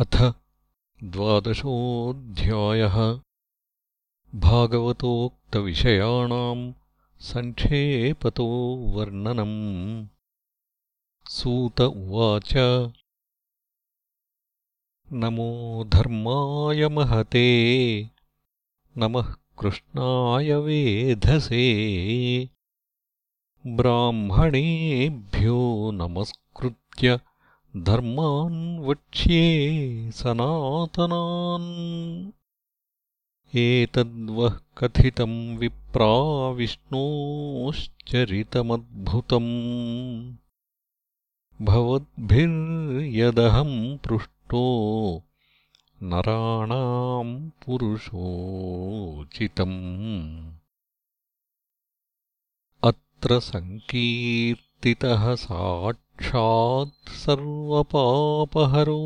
अथ द्वादशोऽध्यायः। भागवतोक्तविषयाणाम् सङ्क्षेपतो वर्णनम्। सूत उवाच। नमो धर्माय महते नमः कृष्णाय वेधसे। ब्राह्मणेभ्यो नमस्कृत्य धर्मान् वक्ष्ये सनातनान्। एतद्वः कथितम् विप्राविष्णोश्चरितमद्भुतम्। भवद्भिर्यदहम् पृष्टो नराणाम् पुरुषोचितम्। अत्र सङ्कीर्तितः साक्ष साक्षात् सर्वपापहरो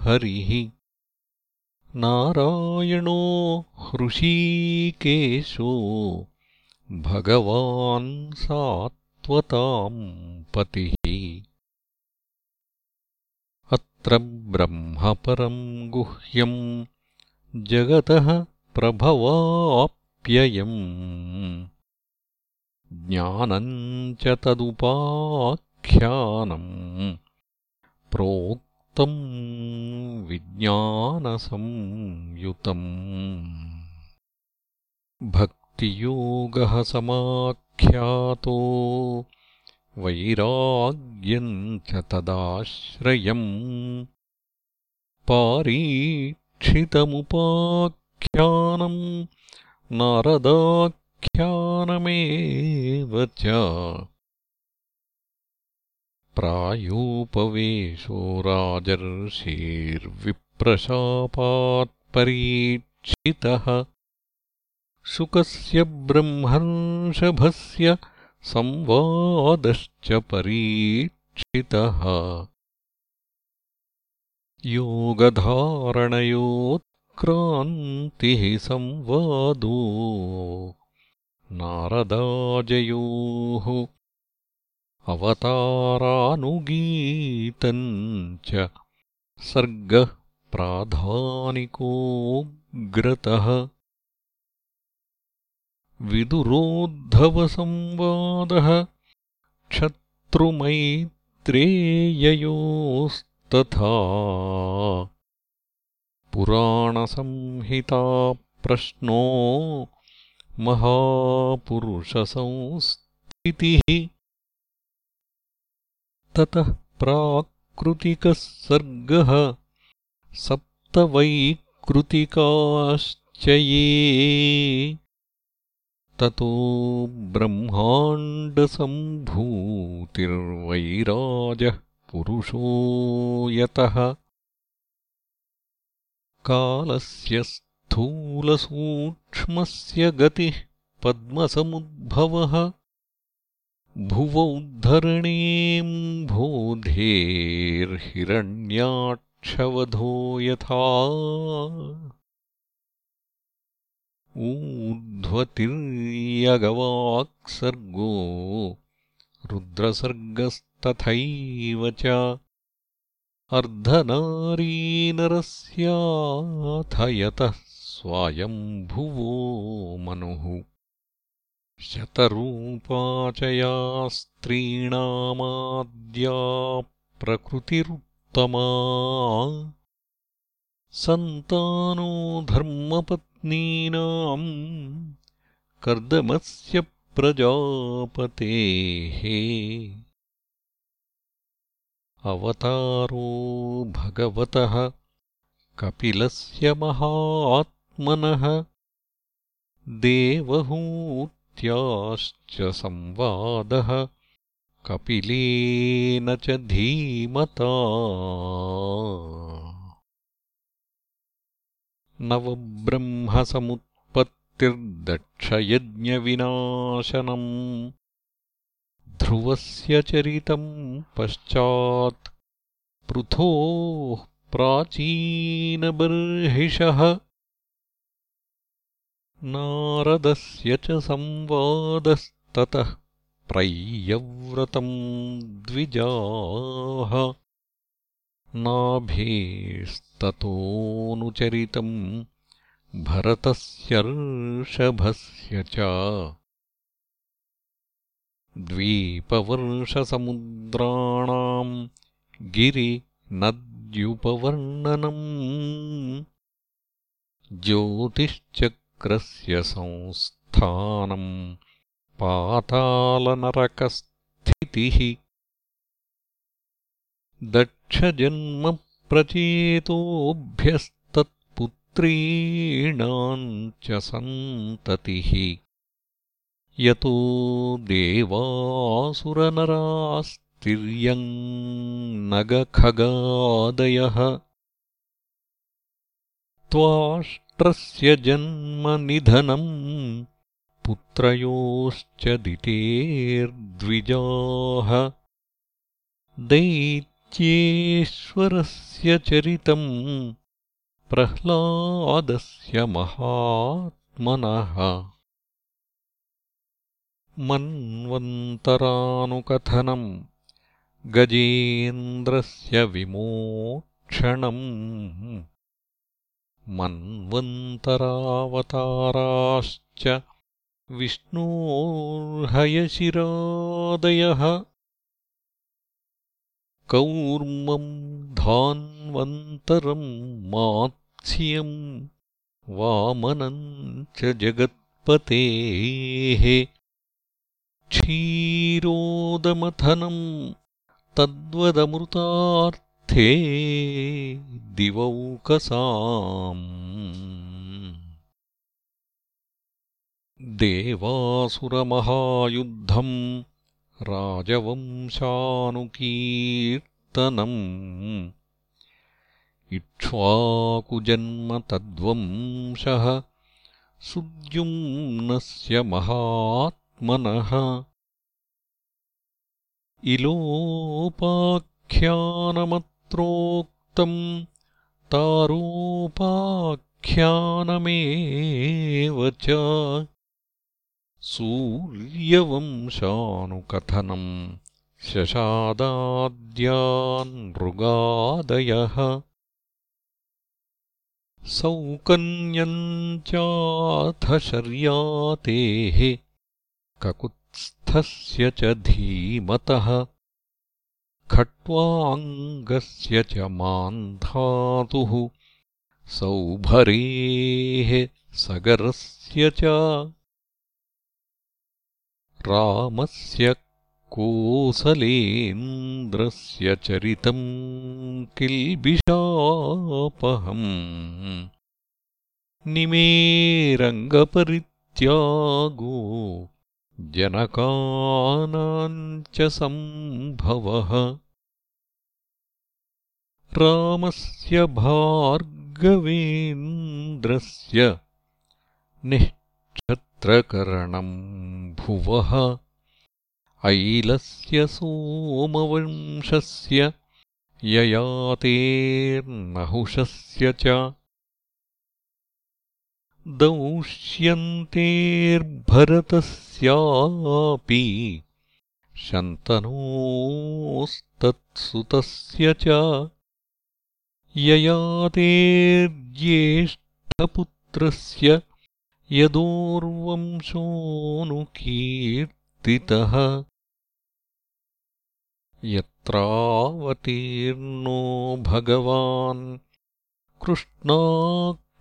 हरिः। नारायणो हृषीकेशो भगवान् सात्वताम् पतिः। अत्र ब्रह्मपरम् गुह्यम् जगतः प्रभवाप्ययम् ज्ञानम् च तदुपा ख्यानम् प्रोक्तम् विज्ञानसंयुतम् भक्तियोगः समाख्यातो वैराग्यम् च तदाश्रयम् पारीक्षितमुपाख्यानम् नारदाख्यानमेव च प्रायोपवेशो राजर्षेर्विप्रशापात्परीक्षितः। शुकस्य ब्रह्मर्षभस्य संवादश्च परीक्षितः। योगधारणयोत्क्रान्तिः संवादो नारदाजयोः। अवतारानुगीतम् च सर्गः प्राधानिकोऽग्रतः। विदुरोद्धवसंवादः क्षत्रुमैत्रेययोस्तथा। पुराणसंहिताप्रश्नो महापुरुषसंस्थितिः। ततः प्राकृतिकः सर्गः सप्तवैकृतिकाश्च ये ततो ब्रह्माण्डसम्भूतिर्वैराजः पुरुषो यतः। कालस्य स्थूलसूक्ष्मस्य गतिः पद्मसमुद्भवः। भुवौद्धरणेऽम्भोधेर्हिरण्याक्षवधो यथा। ऊर्ध्वतिर्यगवाक्सर्गो रुद्रसर्गस्तथैव च। अर्धनारीनरस्याथ यतः स्वायम्भुवो मनुः। शतरूपा च या स्त्रीणामाद्या प्रकृतिरुत्तमा। सन्तानो धर्मपत्नीनाम् कर्दमस्य प्रजापतेः। अवतारो भगवतः कपिलस्य महात्मनः देवहूत् त्याश्च संवादः कपिलेन च धीमता। नवब्रह्मसमुत्पत्तिर्दक्षयज्ञविनाशनम् ध्रुवस्य चरितम् पश्चात् पृथोः प्राचीनबर्हिषः नारदस्य च संवादस्ततः प्रय्यव्रतम् द्विजाः। नाभेस्ततोऽनुचरितम् भरतस्यर्षभस्य च। द्वीपवर्षसमुद्राणाम् गिरिनद्युपवर्णनम् ज्योतिश्चक्रस्य संस्थानम् पातालनरकस्थितिः दक्षजन्मप्रचेतोऽभ्यस्तत्पुत्रीणाम् च सन्ततिः। यतो देवासुरनरास्तिर्यम् नगखगादयः त्वाष्ट्रस्य जन्मनिधनम् पुत्रयोश्च दितेर्द्विजाः दैत्येश्वरस्य चरितम् प्रह्लादस्य महात्मनः। मन्वन्तरानुकथनम् गजेन्द्रस्य विमोक्षणम् मन्वन्तरावताराश्च विष्णोर्हयशिरादयः। कौर्मम् धान्वन्तरम् मात्स्यम् वामनम् च जगत्पतेः। क्षीरोदमथनम् तद्वदमृतार्थे दिवौकसाम्। देवासुरमहायुद्धम् राजवंशानुकीर्तनम्। इक्ष्वाकुजन्मतद्वंशः सुद्युम्नस्य महात्मनः इलोपाख्यानमत्रोक्तम् तारोपाख्यानमेव च सूर्यवंशानुकथनम् शशादाद्यान्नृगादयः सौकन्यम् चाथ शर्यातेः ककुत्स्थस्य च धीमतः खट्वाङ्गस्य च मान्धातुः सौभरेः सगरस्य च रामस्य कोसलेन्द्रस्य चरितम् किल्बिषापहम्। निमेरङ्गपरित्यागो जनकानाम् च सम्भवः। रामस्य भार्गवेन्द्रस्य निःक्षत्रकरणम् भुवः। ऐलस्य सोमवंशस्य ययातेर्नहुषस्य च दंश्यन्तेर्भरतस्यापि शन्तनोस्तत्सुतस्य च ययातेर्ज्येष्ठपुत्रस्य यदोर्वंशोऽनुकीर्तितः यत्रावतीर्णो भगवान्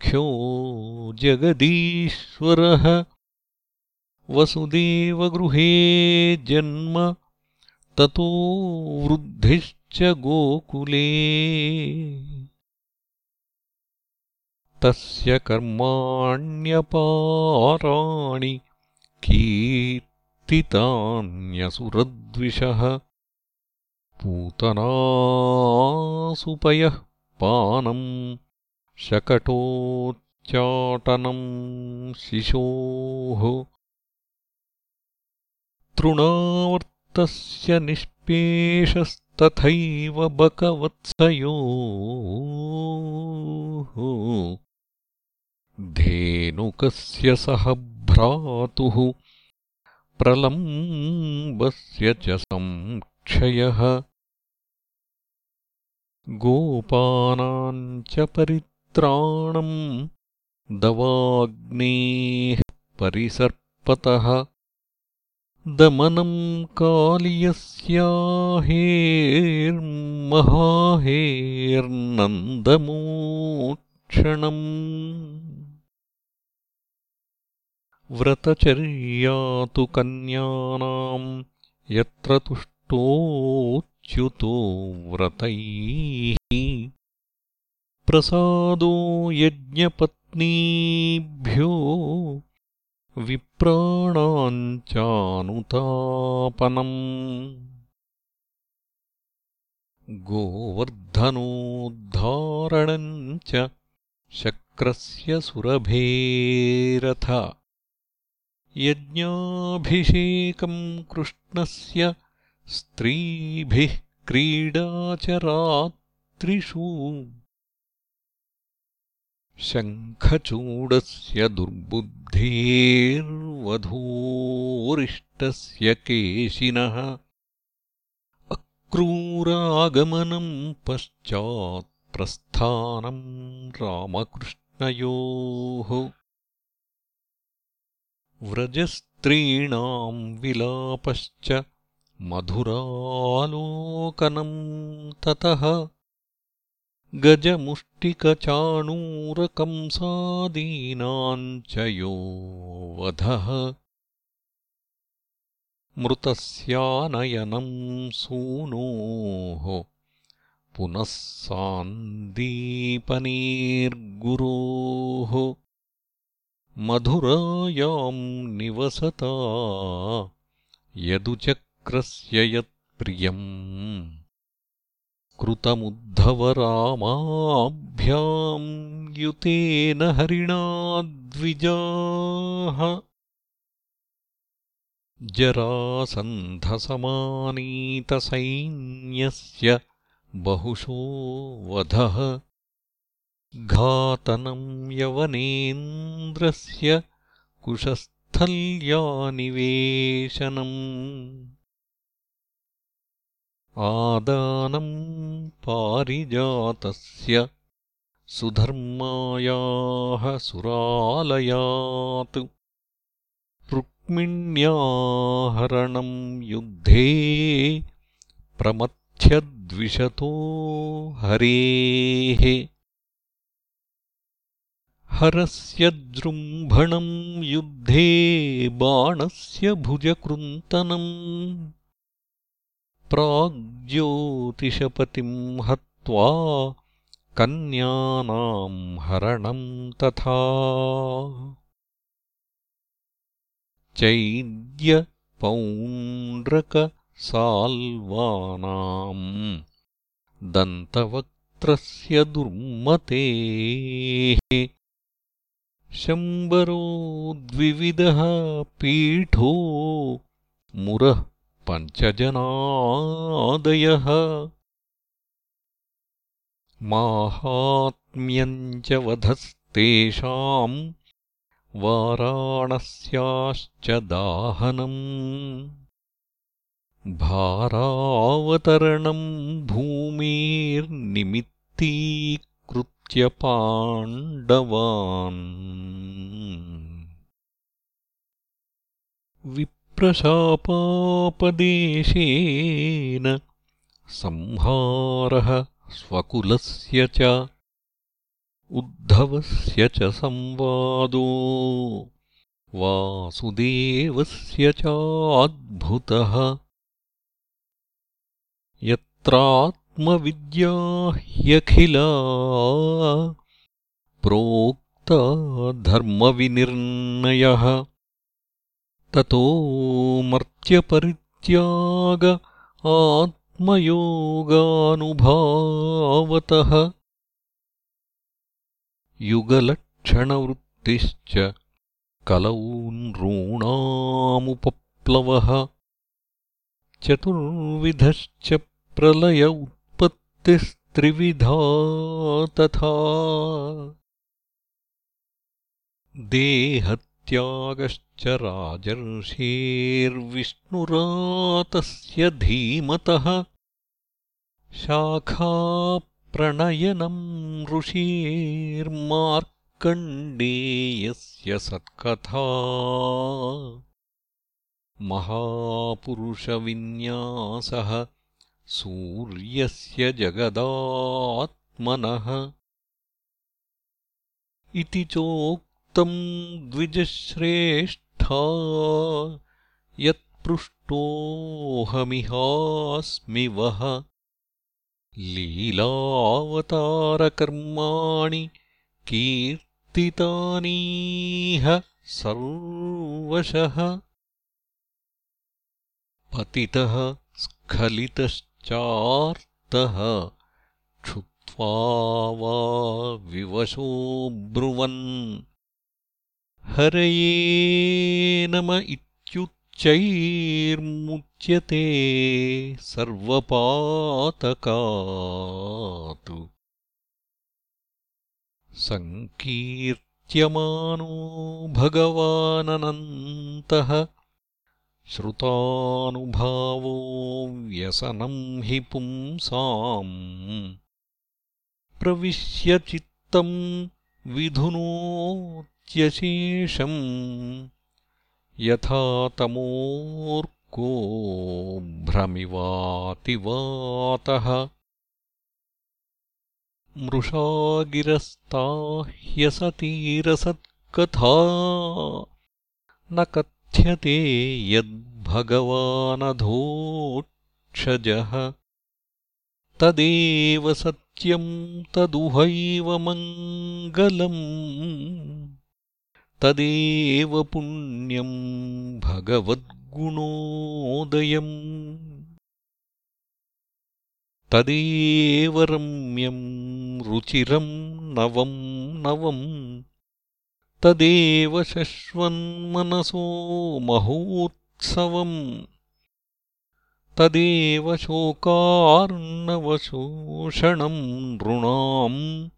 कृष्णाख्यो जगदीश्वरः। वसुदेवगृहे जन्म ततो वृद्धिश्च गोकुले। तस्य कर्माण्यपाराणि कीर्तितान्यसुरद्विषः। पूतनासुपयः पानम् शकटोच्चाटनम् शिशोः तृणावर्तस्य निष्पेषस्तथैव बकवत्सयोः धेनुकस्य सह भ्रातुः प्रलम्बस्य च संक्षयः। गोपानाम् च परित्राणम् दवाग्नेः परिसर्पतः दमनम् कालियस्याहेर्महाहेर्नन्दमोक्षणम् व्रतचर्या तु कन्यानाम् यत्र तुष्टोच्युतो व्रतैः प्रसादो यज्ञपत्नीभ्यो विप्राणाम् चानुतापनम् गोवर्धनोद्धारणम् च शक्रस्य सुरभेरथ। यज्ञाभिषेकम् कृष्णस्य स्त्रीभिः क्रीडा च रात्रिषु शङ्खचूडस्य दुर्बुद्धेर्वधूरिष्टस्य केशिनः अक्रूरागमनम् पश्चात्प्रस्थानम् रामकृष्णयोः व्रजस्त्रीणाम् विलापश्च मधुरालोकनम् ततः गजमुष्टिकचाणूरकंसादीनाम् च यो वधः मृतस्यानयनम् सूनोः। पुनः सान्दीपनेर्गुरोः। मधुरायाम् निवसता। यदुचक्रस्य यत्प्रियम् कृतमुद्धवरामाभ्याम् युतेन हरिणा द्विजाः। जरासन्धसमानीतसैन्यस्य बहुशो वधः। घातनम् यवनेन्द्रस्य कुशस्थल्यानिवेशनम् आदानम् पारिजातस्य सुधर्मायाः सुरालयात्। रुक्मिण्याहरणम् युद्धे प्रमथ्यद्विषतो हरेः। हरस्य जृम्भणम् युद्धे बाणस्य भुजकृन्तनम् प्राग्ज्योतिषपतिम् हत्वा कन्यानाम् हरणम् तथा। चैद्यपौण्ड्रकसाल्वानाम् दन्तवक्त्रस्य दुर्मतेः शम्बरो द्विविधः पीठो मुरः पञ्चजनादयः माहात्म्यम् च वधस्तेषाम् वाराणस्याश्च दाहनम् भारावतरणम् भूमेर्निमित्तीकृत्य पाण्डवान् प्रशापापदेशेन संहारः स्वकुलस्य च उद्धवस्य च संवादो वासुदेवस्य चाद्भुतः यत्रात्मविद्या ह्यखिला प्रोक्ता धर्मविनिर्णयः ततो मर्त्यपरित्याग आत्मयोगानुभावतः। युगलक्षणवृत्तिश्च कलौ नॄणामुपप्लवः चतुर्विधश्च प्रलय उत्पत्तिस्त्रिविधा तथा। देह त्यागश्च राजर्षेर्विष्णुरातस्य धीमतः शाखाप्रलयश्च प्रणयनम् ऋषेर्मार्कण्डेयस्य सत्कथा। महापुरुषविन्यासः सूर्यस्य जगदात्मनः। इति चोक्तम् द्विजश्रेष्ठा यत्पृष्टोऽहमिहास्मि वः। लीलावतारकर्माणि कीर्तितानीह सर्वशः। पतितः स्खलितश्चार्तः क्षुत्वा वा विवशो ब्रुवन् हरये नम इत्युच्चैर्मुच्यते सर्वपातकात्। सङ्कीर्त्यमानो भगवाननन्तः श्रुतानुभावो व्यसनम् हि पुंसाम् प्रविश्य चित्तम् विधुनोत्यशेषम् यथा तमोर्को भ्रमिवातिवातः। मृषागिरस्ता ह्यसतीरसत्कथा न कथ्यते यद्भगवानधोक्षजः। तदेव सत्यम् तदुहैव मङ्गलम् तदेव पुण्यम् भगवद्गुणोदयम्। तदेव रम्यम् रुचिरम् नवम् नवम् तदेव शश्वन्मनसो महोत्सवम्। तदेव शोकार्णवशोषणम् नृणाम्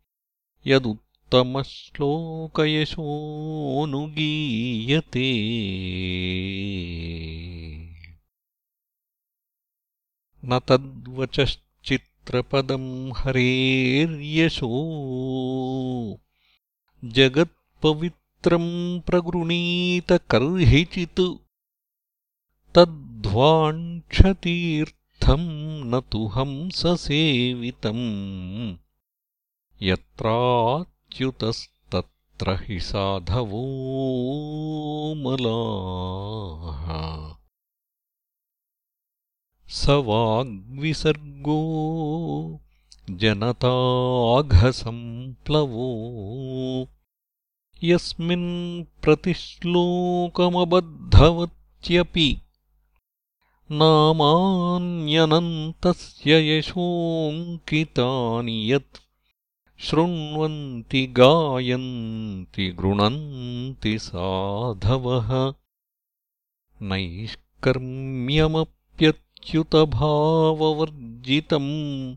यदुत्तमश्लोकयशोऽनुगीयते न तद्वचश्चित्रपदम् हरेर्यशो। जगत् पवित्रम् प्रगृणीत कर्हिचित् तद्ध्वाञ्छतीर्थम् न तु हंससेवितम् यत्राच्युतस्तत्र हि साधवो मलाः स वाग्विसर्गो जनताघसम्प्लवो यस्मिन् प्रतिश्लोकमबद्धवत्यपि नामान्यनन्तस्य यशोऽङ्कितानि यत् शृण्वन्ति गायन्ति गृणन्ति साधवः। नैष्कर्म्यमप्यच्युतभाववर्जितम्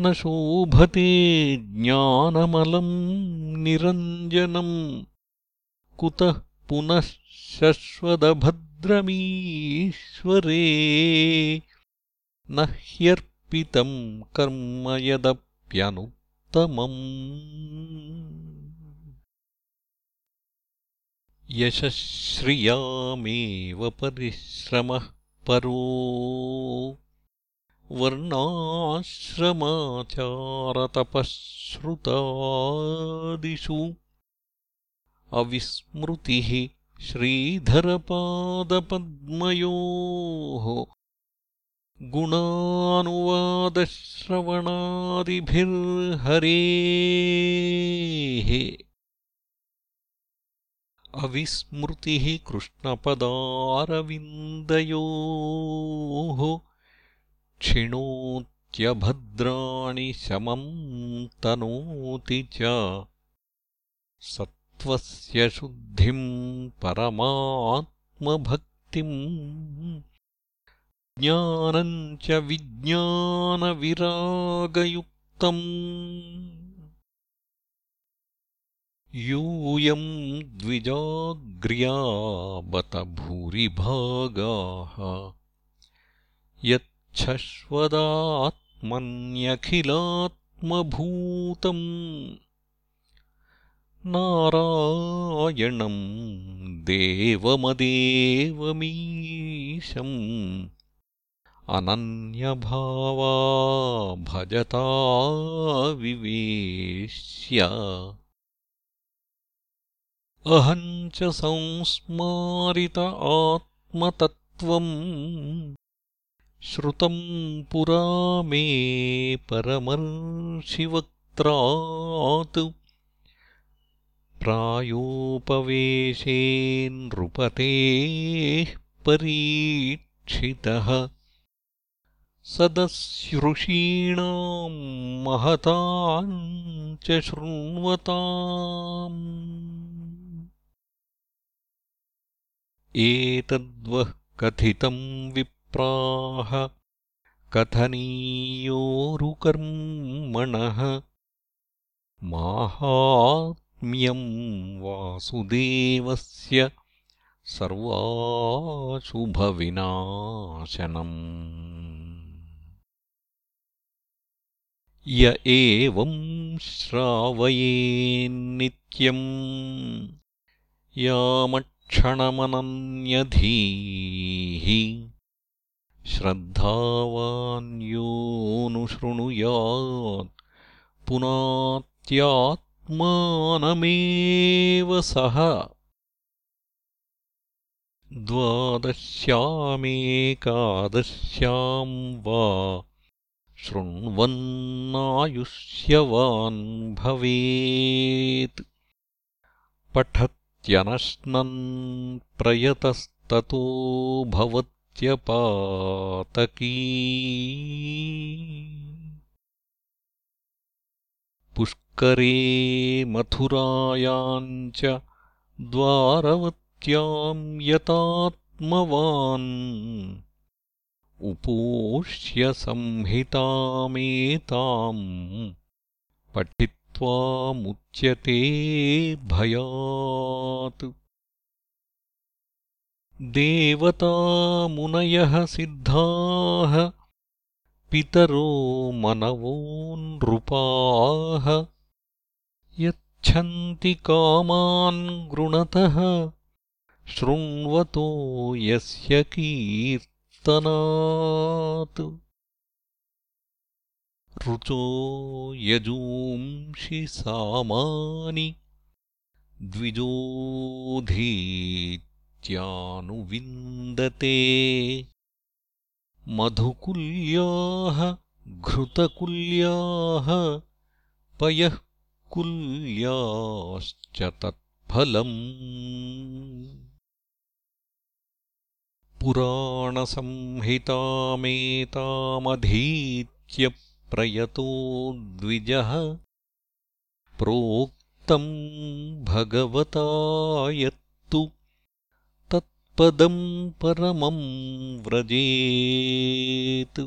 न शोभते ज्ञानमलम् निरञ्जनम् कुतः पुनः शश्वदभद्रमीश्वरे न ह्यर्पितम् कर्म यदप्यनुत्तमम् यशश्रियामेव परिश्रमः परो। वर्णाश्रमाचारतपःश्रुतादिषु। अविस्मृतिः श्रीधरपादपद्मयोः गुणानुवादश्रवणादिभिर्हरेः। अविस्मृतिः कृष्णपदारविन्दयोः। क्षिणोत्यभद्राणि शमम् तनोति च। सत्त्वस्य शुद्धिम् परमात्मभक्तिम् ज्ञानम् च विज्ञानविरागयुक्तम्। यूयम् द्विजाग्र्या भूरिभागाः आत्मभूतम् नारायणम् देवमदेवमीशम् अनन्यभावा भजता विवेश्य। अहम् च संस्मारित आत्मतत्त्वम् श्रुतम् पुरा मे परमर्षिवक्त्रात्। प्रायोपवेशे नृपतेः परीक्षितः सदश्रुषीणाम् च शृण्वताम्। एतद्वः कथितम् विप्राह कथनीयोरुकर्मणः। माहात्म्यम् वासुदेवस्य सर्वाशुभविनाशनम् य एवम् श्रावयेन्नित्यम्। यामक्षणमनन्यधीः श्रद्धावान्योऽनुशृणुयात्। पुनात्यात्मानमेव सः। द्वादश्यामेकादश्याम् वा शृण्वन्नायुष्यवान् भवेत्। पठत्यनश्नन् प्रयतस्ततो भवत्यपातकी। पुष्करे मथुरायाम् च द्वारवत्याम् यतात्मवान् उपोष्य संहितामेताम् पठित्वामुच्यते भयात्। देवतामुनयः सिद्धाः पितरो मनवो नृपाः यच्छन्ति कामान् गृणतः शृण्वतो यस्य कीर्ति रुचो यजूंषि सामानि द्विजोधीत्यानुविन्दते मधुकुल्याः घृतकुल्याः पयःकुल्याश्च तत्फलम् पुराणसंहितामेतामधीत्य प्रयतो द्विजः प्रोक्तम् भगवता यत्तु तत्पदम् परमम् व्रजेत्।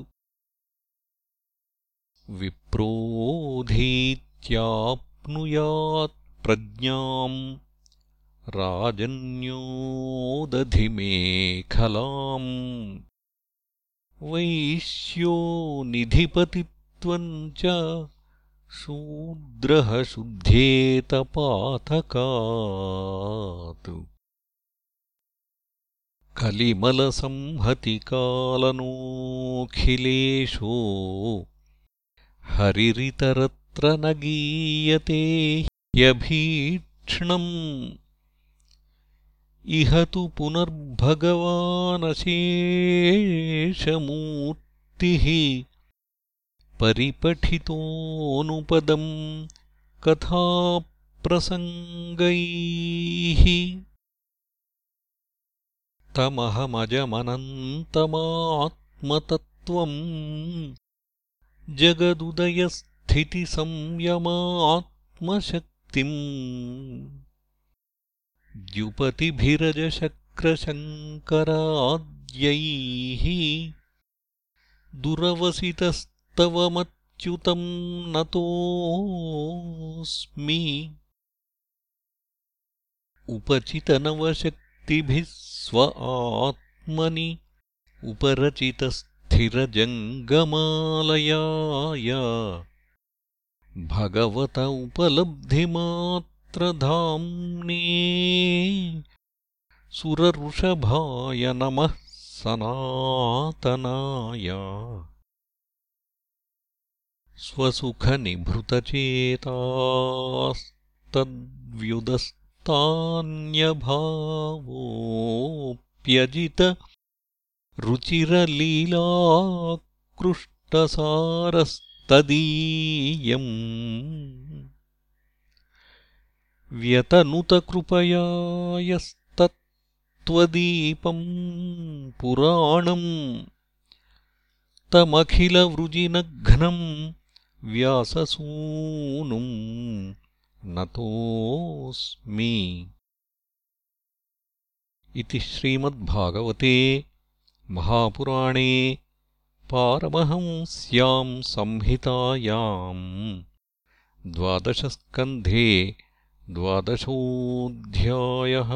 विप्रोधीत्याप्नुयात् प्रज्ञाम् राजन्योदधिमेखलाम् वैश्यो निधिपतित्वम् च शूद्रः शुद्धेतपातकात् कलिमलसंहतिकालनोऽखिलेशो हरिरितरत्र न गीयते ह्यभीक्ष्णम् इह तु पुनर्भगवानशेषमूर्तिः परिपठितोऽनुपदम् कथाप्रसङ्गैः। तमहमजमनन्तमात्मतत्त्वम् जगदुदयस्थितिसंयमात्मशक्तिम् द्युपतिभिरजशक्रशङ्कराद्यैः दुरवसितस्तवमच्युतम् नतोऽस्मि। उपचितनवशक्तिभिः स्व आत्मनि उपरचितस्थिरजङ्गमालयाय। भगवत उपलब्धिमात्रधाम्ने सुरऋषभाय नमः सनातनाय। स्वसुखनिभृतचेतास्तद्व्युदस्तान्यभावोऽप्यजित रुचिरलीलाकृष्टसारस्तदीयम् व्यतनुतकृपया यस्तत्त्वदीपम् पुराणम् तमखिलवृजिनघ्नम् व्याससूनुम् नतोऽस्मि। इति श्रीमद्भागवते महापुराणे पारमहंस्याम् संहितायाम् द्वादशस्कन्धे द्वादशोऽध्यायः